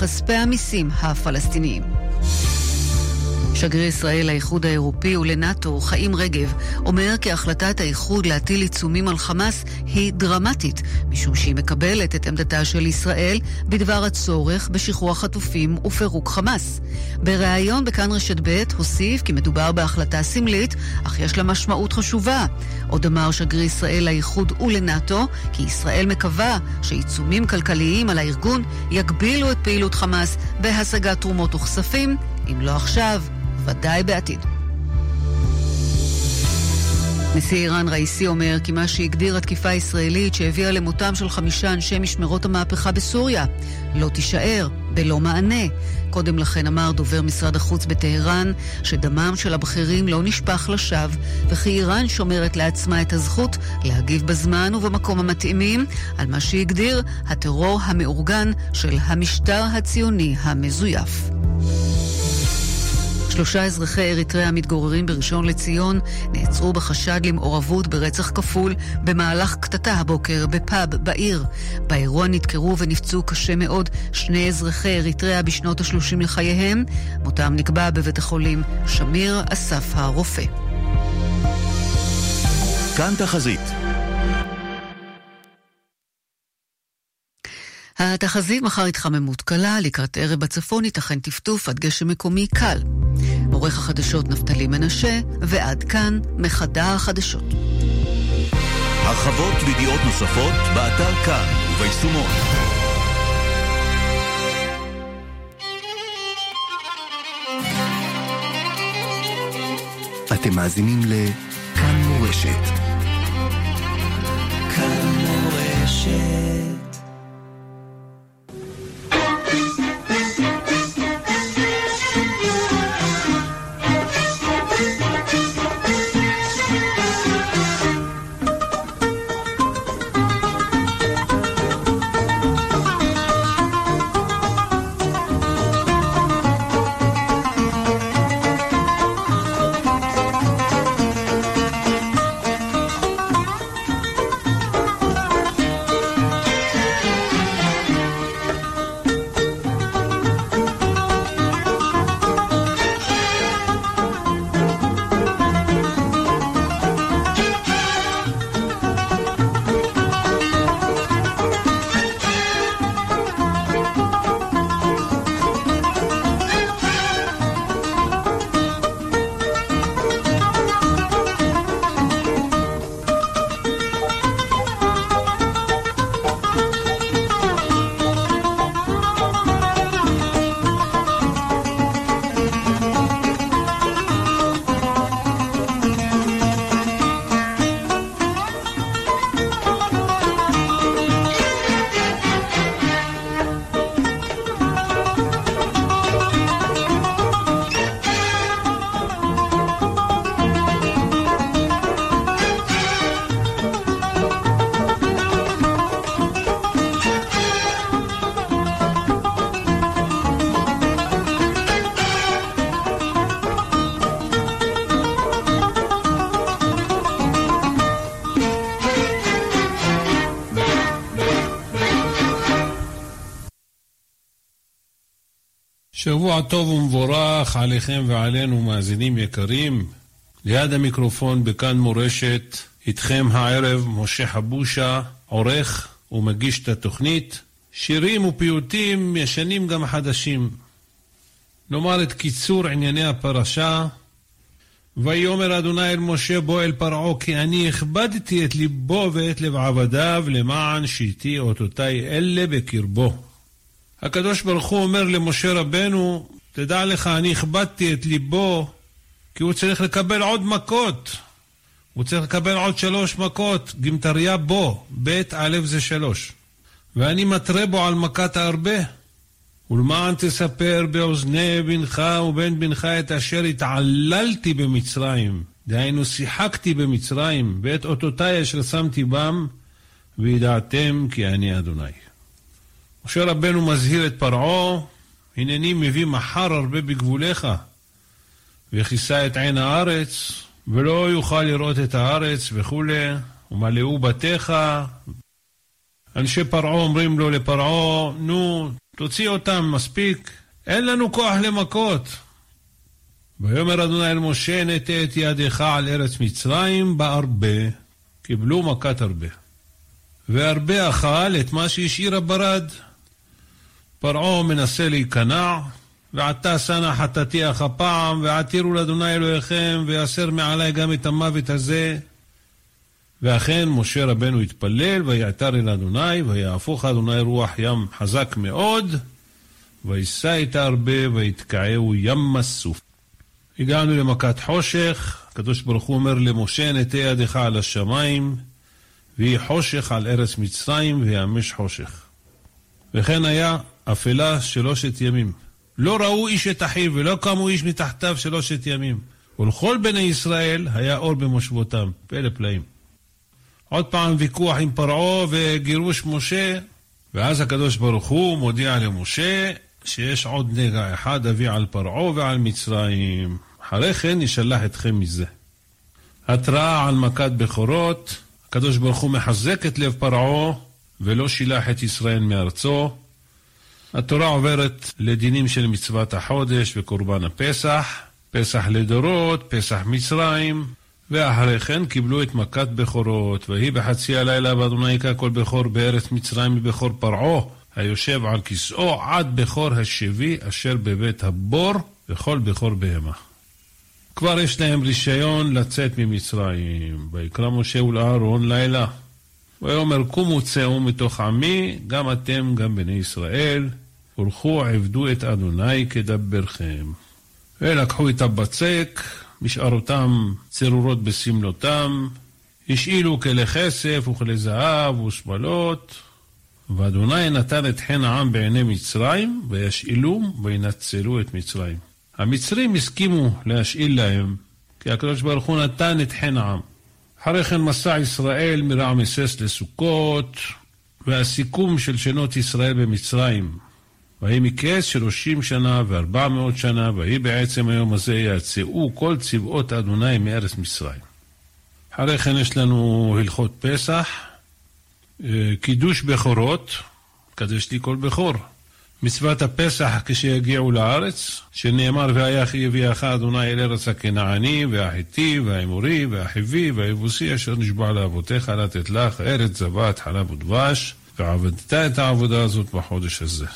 בכספי המיסים הפלסטיניים. שגריר ישראל לאיחוד האירופי ולנאט"ו, חיים רגב, אומר כי החלטת האיחוד להטיל עיצומים על חמאס היא דרמטית, משום שהיא מקבלת את עמדתה של ישראל בדבר הצורך בשחרור החטופים ופירוק חמאס. בריאיון בכאן רשת ב' הוסיף כי מדובר בהחלטה סמלית, אך יש לה משמעות חשובה. עוד אמר שגריר ישראל לאיחוד ולנאט"ו כי ישראל מקווה שעיצומים כלכליים על הארגון יגבילו את פעילות חמאס בהשגת תרומות וכספים, אם לא עכשיו, ודאי בעתיד. נשיא איראן ראיסי אומר כי מה שהגדיר התקיפה הישראלית שהביאה למותם של חמישה אנשי משמרות המהפכה בסוריה לא תישאר בלא מענה. קודם לכן אמר דובר משרד החוץ בטהרן שדמם של הבכירים לא נשפך לשווא וכי איראן שומרת לעצמה את הזכות להגיב בזמן ובמקום המתאימים על מה שהגדיר הטרור המאורגן של המשטר הציוני המזויף. שלושה אזרחי אריתריאה המתגוררים בראשון לציון נעצרו בחשד למעורבות ברצח כפול במהלך קטטה הבוקר בפאב בעיר. באירוע נדקרו ונפצעו קשה מאוד שני אזרחי אריתריאה בשנות ה-30 לחייהם. מותם נקבע בבית החולים שמיר אסף הרופא. כאן תחזית התחזית מחר התחממות קלה, לקראת ערב בצפון ייתכן טפטוף עד גשם מקומי קל. עורך החדשות נפתלי מנשה, ועד כאן מחדר החדשות. הרחבות וידיעות נוספות באתר כאן וביישומות. אתם מאזינים לכאן מורשת. טוב ומבורך עליכם ועלינו, מאזינים יקרים. ליד המיקרופון בכאן מורשת, איתכם הערב משה חבושה, עורך ומגיש את התוכנית. שירים ופיוטים ישנים גם חדשים. נאמר את קיצור ענייני הפרשה. ויאמר אדוני אל משה בוא אל פרעה כי אני הכבדתי את ליבו ואת לב עבדיו למען שיתי אותותי אלה בקרבו. הקדוש ברוך הוא אומר למשה רבנו, תדע לך, אני הכבדתי את ליבו, כי הוא צריך לקבל עוד מכות. הוא צריך לקבל עוד שלוש מכות, גמטריה בו, בית א' זה שלוש. ואני מתרה בו על מכת הרבה. ולמען תספר באוזני בנך ובן בנך את אשר התעללתי במצרים, דהיינו שיחקתי במצרים, ואת אותותיי אשר שמתי בם, וידעתם כי אני אדוני. משה רבנו מזהיר את פרעה, הנני מביא מחר הרבה בגבוליך, וכיסה את עין הארץ, ולא יוכל לראות את הארץ וכולי, ומלאו בתיך. אנשי פרעה אומרים לו לפרעה, נו, תוציא אותם, מספיק. אין לנו כוח למכות. ויאמר אדוני אל משה, נטה את ידך על ארץ מצרים בארבה. קיבלו מכת הרבה. והרבה אכל את מה שהשאיר הברד. פרעה מנסה להיכנע, ועתה שנא חטאתי אך הפעם, ועתירו לאדוני אלוהיכם, ויסר מעלי גם את המוות הזה. ואכן משה רבנו התפלל, ויעתר אל אדוני, ויהפוך אדוני רוח ים חזק מאוד, וישא את הרבה, ויתקעהו ים מסוף. הגענו למכת חושך, הקדוש ברוך הוא אומר למשה, נטה ידך על השמיים, ויהי חושך על ארץ מצרים, ויאמש חושך. וכן היה אפלה שלושת ימים. לא ראו איש את אחיו, ולא קמו איש מתחתיו שלושת ימים. ולכל בני ישראל היה אור במושבותם. פלא פלאים. עוד פעם ויכוח עם פרעה וגירוש משה, ואז הקדוש ברוך הוא מודיע למשה שיש עוד נגע אחד אביא על פרעה ועל מצרים. אחרי כן ישלח אתכם מזה. התראה על מכת בכורות, הקדוש ברוך הוא מחזק את לב פרעה ולא שילח את ישראל מארצו. התורה עוברת לדינים של מצוות החודש וקורבן הפסח, פסח לדורות, פסח מצרים, ואחרי כן קיבלו את מכת בכורות, ויהי בחצי הלילה באדוני היכה כל בכור בארץ מצרים מבכור פרעה, היושב על כסאו, עד בכור השבי אשר בבית הבור, וכל בכור בהמה. כבר יש להם רישיון לצאת ממצרים. ויקרא משה ולאהרון לילה. ויאמר קומו צאו מתוך עמי, גם אתם, גם בני ישראל, הולכו עבדו את אדוני כדברכם. ולקחו את הבצק, משארותם צרורות בסמלותם, השאילו כלי כסף וכלי זהב ושמלות, ואדוני נתן את חן העם בעיני מצרים, וישאלום וינצלו את מצרים. המצרים הסכימו להשאיל להם, כי הקדוש ברוך הוא נתן את חן העם. אחרי כן מסע ישראל מרעמסס לסוכות, והסיכום של שנות ישראל במצרים. ויהי מכס שלושים שנה וארבע מאות שנה, ויהי בעצם היום הזה יצאו כל צבאות אדוני מארץ מצרים. אחרי כן יש לנו הלכות פסח, אה, קידוש בכורות, קדש לי כל בכור. מצוות הפסח כשיגיעו לארץ, שנאמר והיה כי יביאך אדוני אל ארץ הכנעני והחיטי והאמורי והחיבי והיבוסי אשר נשבע לאבותיך לתת לך ארץ זבת חלב ודבש ועבדת את העבודה הזאת בחודש הזה.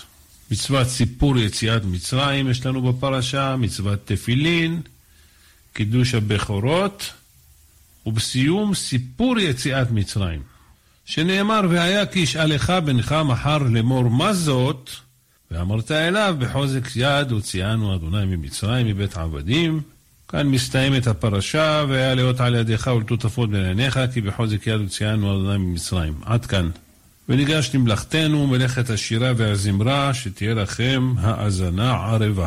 מצוות סיפור יציאת מצרים יש לנו בפרשה, מצוות תפילין, קידוש הבכורות, ובסיום סיפור יציאת מצרים, שנאמר והיה כי ישאלך בנך מחר לאמור מה זאת ואמרת אליו בחוזק יד הוציאנו אדוני ממצרים מבית עבדים. כאן מסתיימת הפרשה, והיה לאות על ידיך ולטוטפות בין עיניך, כי בחוזק יד הוציאנו אדוני ממצרים. עד כאן. וניגש למלאכתנו, מלאכת השירה והזמרה, שתהיה לכם האזנה ערבה.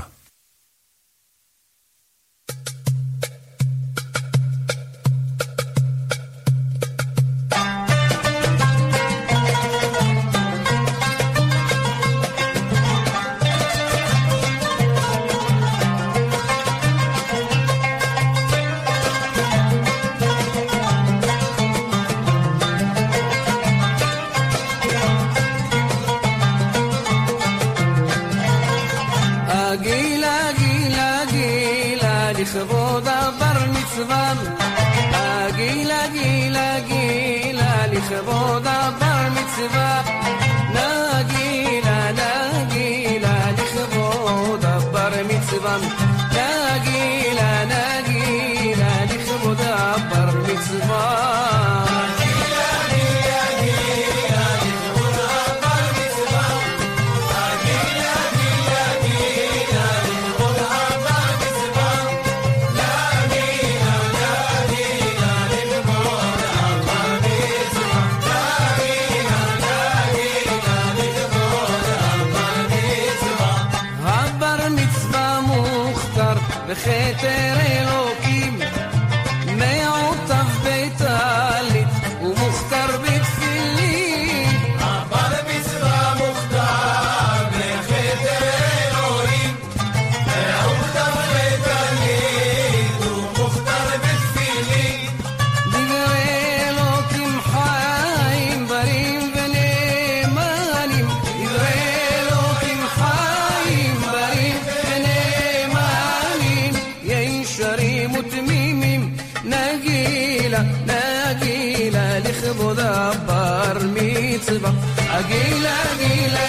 mitzvah. Agila, agila.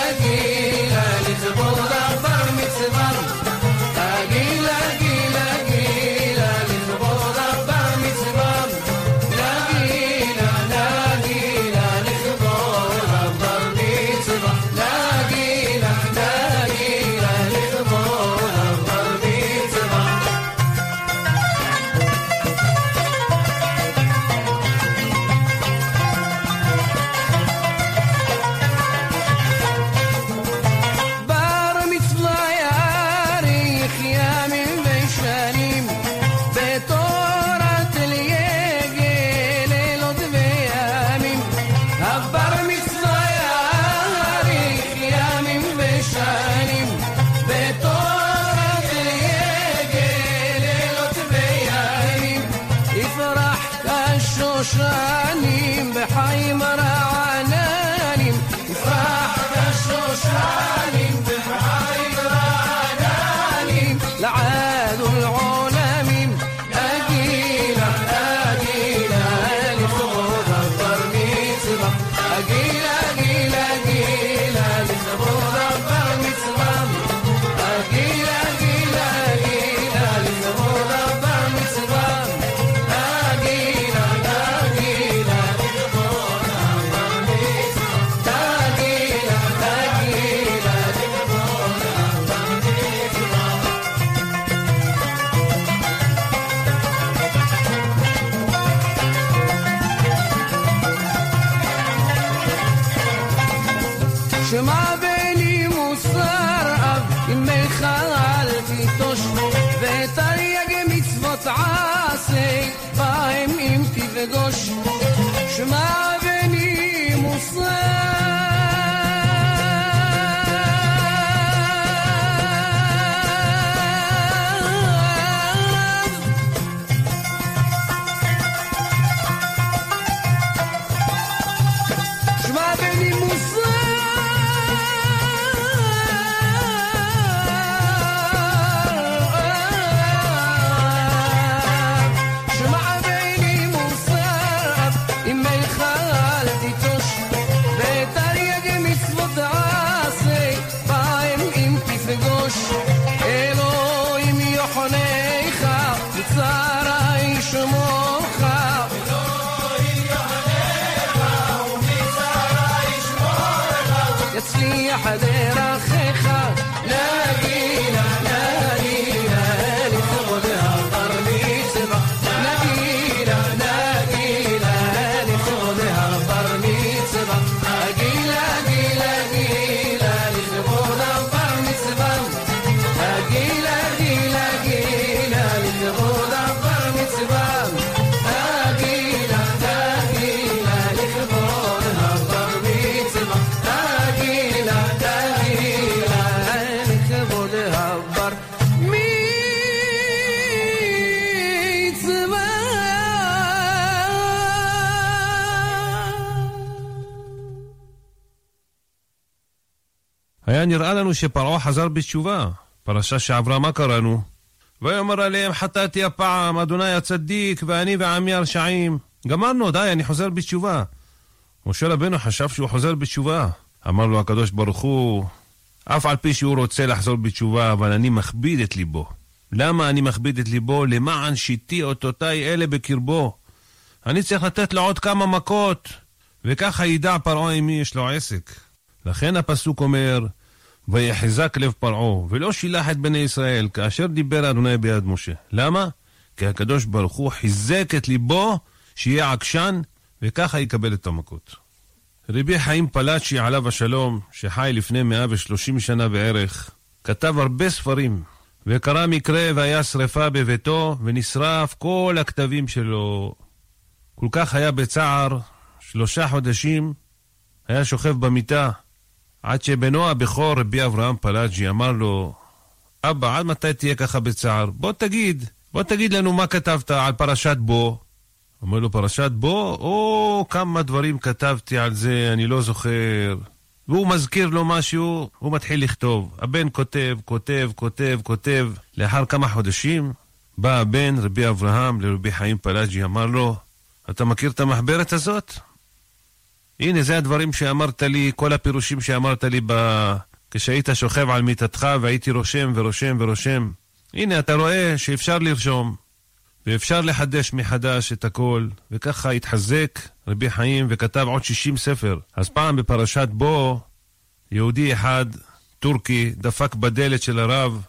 אם תפגוש שמע בני מוסר היה נראה לנו שפרעה חזר בתשובה. פרשה שעברה מה קראנו? ויאמר עליהם חטאתי הפעם, אדוני הצדיק, ואני ועמי הרשעים. גמרנו, די, אני חוזר בתשובה. משה רבנו חשב שהוא חוזר בתשובה. אמר לו הקדוש ברוך הוא, אף על פי שהוא רוצה לחזור בתשובה, אבל אני מכביד את ליבו. למה אני מכביד את ליבו? למען שיתי אותותיי אלה בקרבו. אני צריך לתת לו עוד כמה מכות, וככה ידע פרעה עם מי יש לו עסק. לכן הפסוק אומר, ויחזק לב פרעה, ולא שילח את בני ישראל, כאשר דיבר אדוני ביד משה. למה? כי הקדוש ברוך הוא חיזק את ליבו שיהיה עקשן, וככה יקבל את המכות. רבי חיים פלאצ'י עליו השלום, שחי לפני 130 שנה בערך, כתב הרבה ספרים, וקרה מקרה והיה שרפה בביתו, ונשרף כל הכתבים שלו. כל כך היה בצער, שלושה חודשים היה שוכב במיטה, עד שבנו הבכור, רבי אברהם פלאג'י, אמר לו, אבא, עד מתי תהיה ככה בצער? בוא תגיד, בוא תגיד לנו מה כתבת על פרשת בו. אומר לו, פרשת בו? או, כמה דברים כתבתי על זה, אני לא זוכר. והוא מזכיר לו משהו, הוא מתחיל לכתוב. הבן כותב, כותב, כותב, כותב. לאחר כמה חודשים בא הבן, רבי אברהם, לרבי חיים פלאג'י, אמר לו, אתה מכיר את המחברת הזאת? הנה, זה הדברים שאמרת לי, כל הפירושים שאמרת לי ב... כשהיית שוכב על מיטתך והייתי רושם ורושם ורושם. הנה, אתה רואה שאפשר לרשום, ואפשר לחדש מחדש את הכל, וככה התחזק רבי חיים וכתב עוד 60 ספר. אז פעם בפרשת בו, יהודי אחד, טורקי, דפק בדלת של הרב,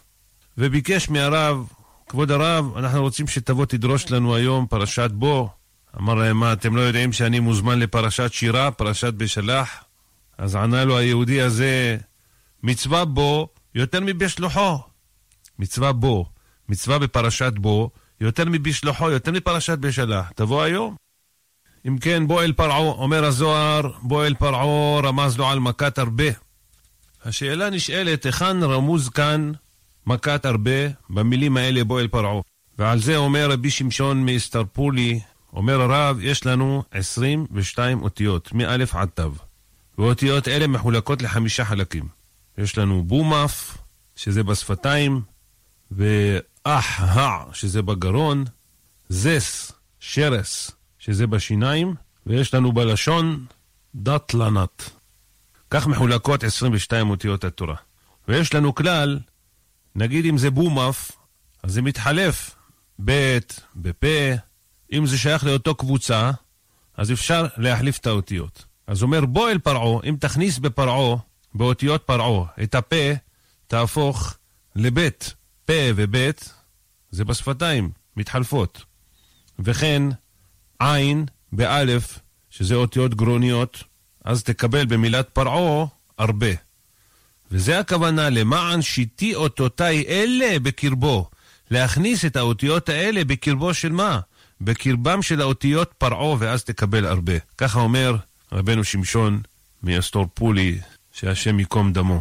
וביקש מהרב, כבוד הרב, אנחנו רוצים שתבוא תדרוש לנו היום פרשת בו. אמר להם, מה, אתם לא יודעים שאני מוזמן לפרשת שירה, פרשת בשלח? אז ענה לו היהודי הזה, מצווה בו יותר מבשלוחו. מצווה בו, מצווה בפרשת בו, יותר מבשלוחו, יותר מפרשת בשלח. תבוא היום. אם כן, בוא אל פרעה, אומר הזוהר, בוא אל פרעה, רמז לו על מכת הרבה. השאלה נשאלת, היכן רמוז כאן מכת הרבה במילים האלה בוא אל פרעה? ועל זה אומר רבי שמשון מאסתרפולי, אומר הרב, יש לנו 22 אותיות, מא' עד ת', ואותיות אלה מחולקות לחמישה חלקים. יש לנו בומף, שזה בשפתיים, ואח הע, שזה בגרון, זס, שרס, שזה בשיניים, ויש לנו בלשון דתלנת. כך מחולקות 22 אותיות התורה. ויש לנו כלל, נגיד אם זה בומף, אז זה מתחלף ב' בפה, אם זה שייך לאותו קבוצה, אז אפשר להחליף את האותיות. אז אומר בוא אל פרעה, אם תכניס בפרעה, באותיות פרעה, את הפה, תהפוך לבית. פה ובית זה בשפתיים, מתחלפות. וכן עין באלף, שזה אותיות גרוניות, אז תקבל במילת פרעה הרבה. וזה הכוונה למען שיתי אותותיי אלה בקרבו. להכניס את האותיות האלה בקרבו של מה? בקרבם של האותיות פרעה ואז תקבל הרבה. ככה אומר רבנו שמשון מאסתור פולי, שהשם ייקום דמו.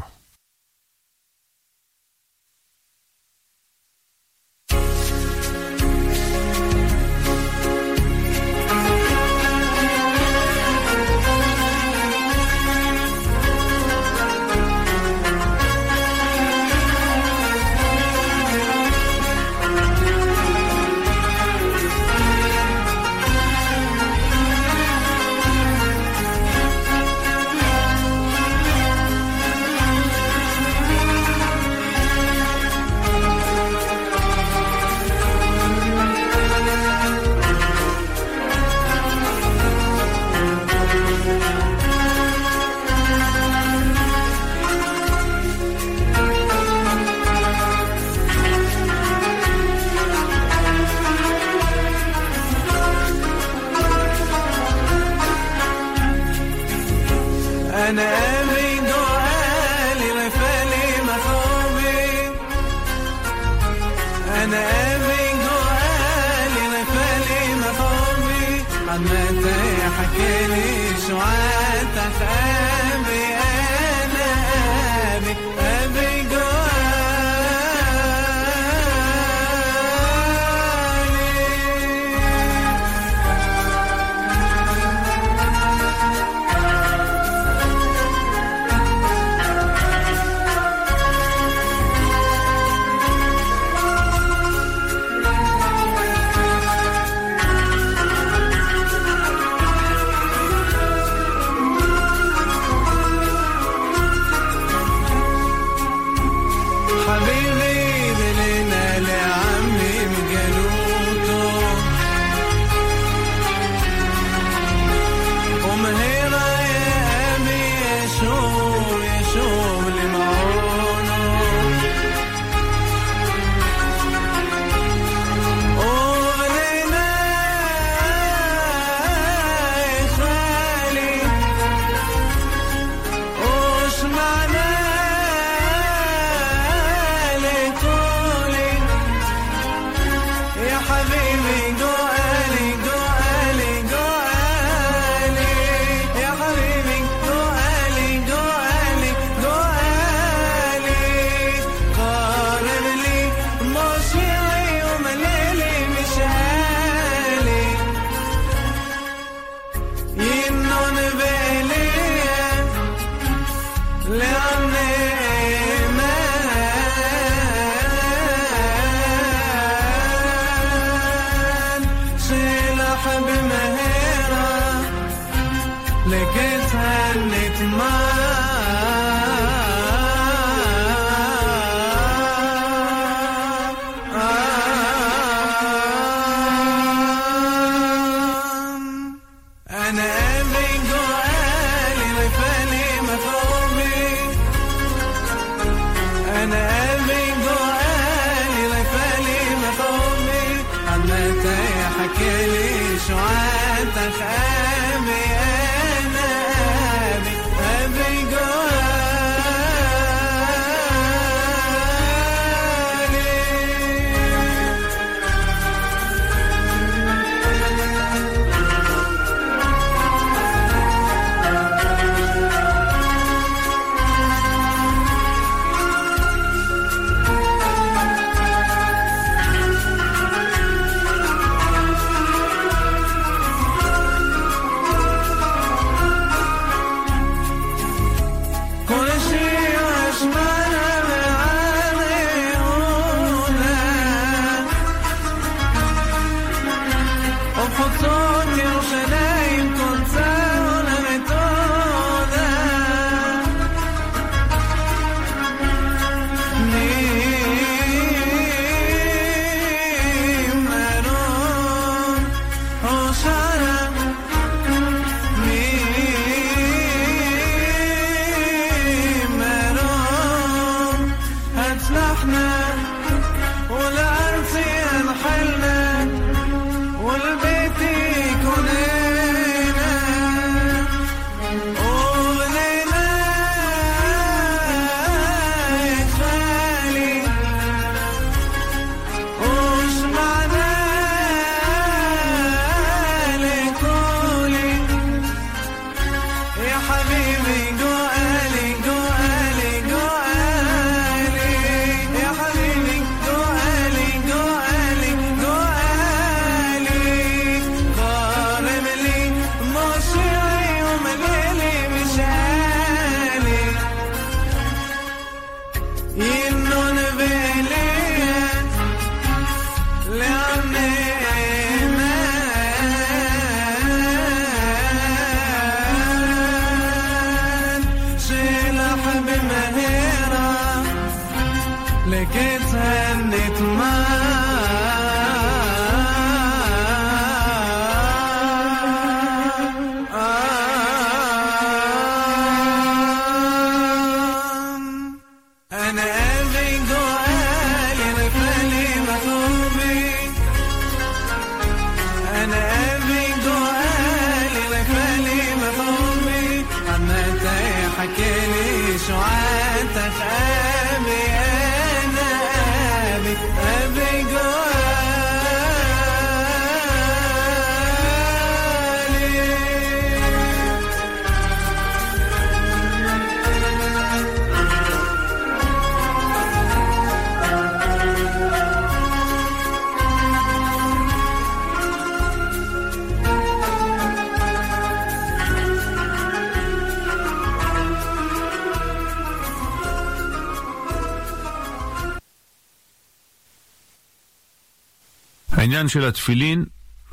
העניין של התפילין,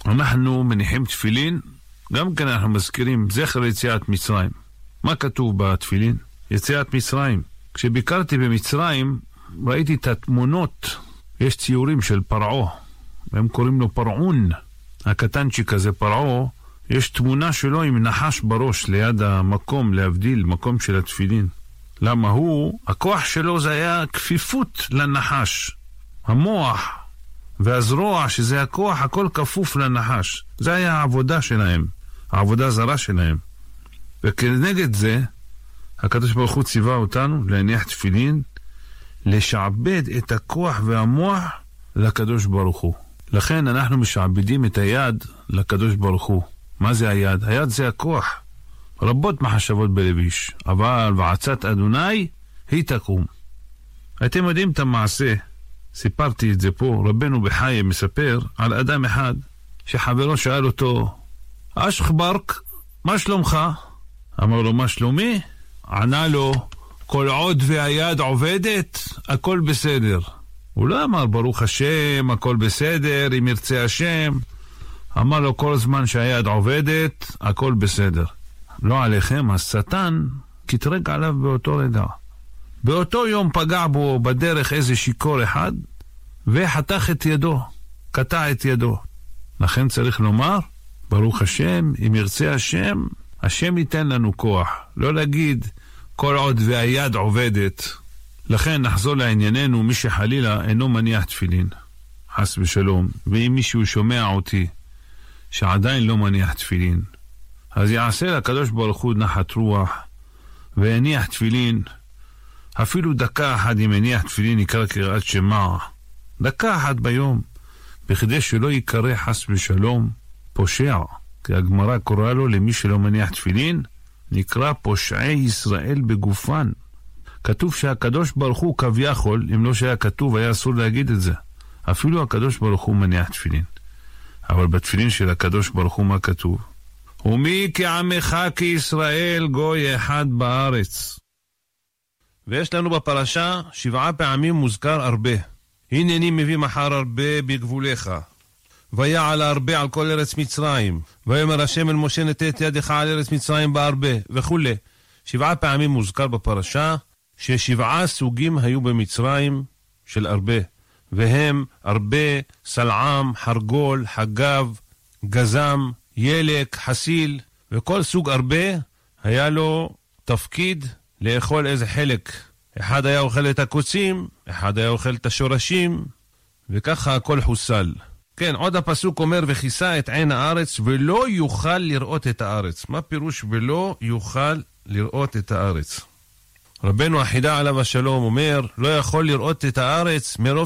אנחנו מניחים תפילין, גם כן אנחנו מזכירים זכר יציאת מצרים. מה כתוב בתפילין? יציאת מצרים. כשביקרתי במצרים, ראיתי את התמונות, יש ציורים של פרעה, הם קוראים לו פרעון, הקטנצ'יק הזה פרעה, יש תמונה שלו עם נחש בראש ליד המקום, להבדיל, מקום של התפילין. למה הוא, הכוח שלו זה היה כפיפות לנחש. המוח והזרוע, שזה הכוח, הכל כפוף לנחש. זה היה העבודה שלהם, העבודה הזרה שלהם. וכנגד זה, הקדוש ברוך הוא ציווה אותנו להניח תפילין, לשעבד את הכוח והמוח לקדוש ברוך הוא. לכן אנחנו משעבדים את היד לקדוש ברוך הוא. מה זה היד? היד זה הכוח. רבות מחשבות בלב איש, אבל ועצת אדוני היא תקום. אתם יודעים את המעשה, סיפרתי את זה פה, רבנו בחיי מספר על אדם אחד שחברו שאל אותו, אשך ברק, מה שלומך? אמר לו, מה שלומי? ענה לו, כל עוד והיד עובדת, הכל בסדר. הוא לא אמר, ברוך השם, הכל בסדר, אם ירצה השם. אמר לו, כל זמן שהיד עובדת, הכל בסדר. לא עליכם, השטן קטרג עליו באותו רגע. באותו יום פגע בו בדרך איזה שיכור אחד, וחתך את ידו, קטע את ידו. לכן צריך לומר, ברוך השם, אם ירצה השם, השם ייתן לנו כוח. לא להגיד, כל עוד והיד עובדת. לכן נחזור לענייננו, מי שחלילה אינו מניח תפילין, חס ושלום, ואם מישהו שומע אותי, שעדיין לא מניח תפילין, אז יעשה לקדוש ברוך הוא נחת רוח, והניח תפילין, אפילו דקה אחת אם הניח תפילין יקרא קריאת שמע, דקה אחת ביום, בכדי שלא ייקרא חס ושלום פושע, כי הגמרא קוראה לו למי שלא מניח תפילין, נקרא פושעי ישראל בגופן. כתוב שהקדוש ברוך הוא כביכול, אם לא שהיה כתוב, היה אסור להגיד את זה. אפילו הקדוש ברוך הוא מניח תפילין. אבל בתפילין של הקדוש ברוך הוא מה כתוב? ומי כעמך כישראל גוי אחד בארץ. ויש לנו בפרשה שבעה פעמים מוזכר הרבה. הנני מביא מחר הרבה בגבוליך. ויעל הרבה על כל ארץ מצרים. ויאמר השם אל משה נתת ידך על ארץ מצרים בהרבה, וכולי. שבעה פעמים מוזכר בפרשה ששבעה סוגים היו במצרים של הרבה, והם הרבה, סלעם, חרגול, חגב, גזם, ילק, חסיל, וכל סוג הרבה היה לו תפקיד לאכול איזה חלק. אחד היה אוכל את הקוצים, אחד היה אוכל את השורשים, וככה הכל חוסל. כן, עוד הפסוק אומר, וכיסה את עין הארץ, ולא יוכל לראות את הארץ. מה פירוש ולא יוכל לראות את הארץ? רבנו החידה עליו השלום אומר, לא יכול לראות את הארץ מרוב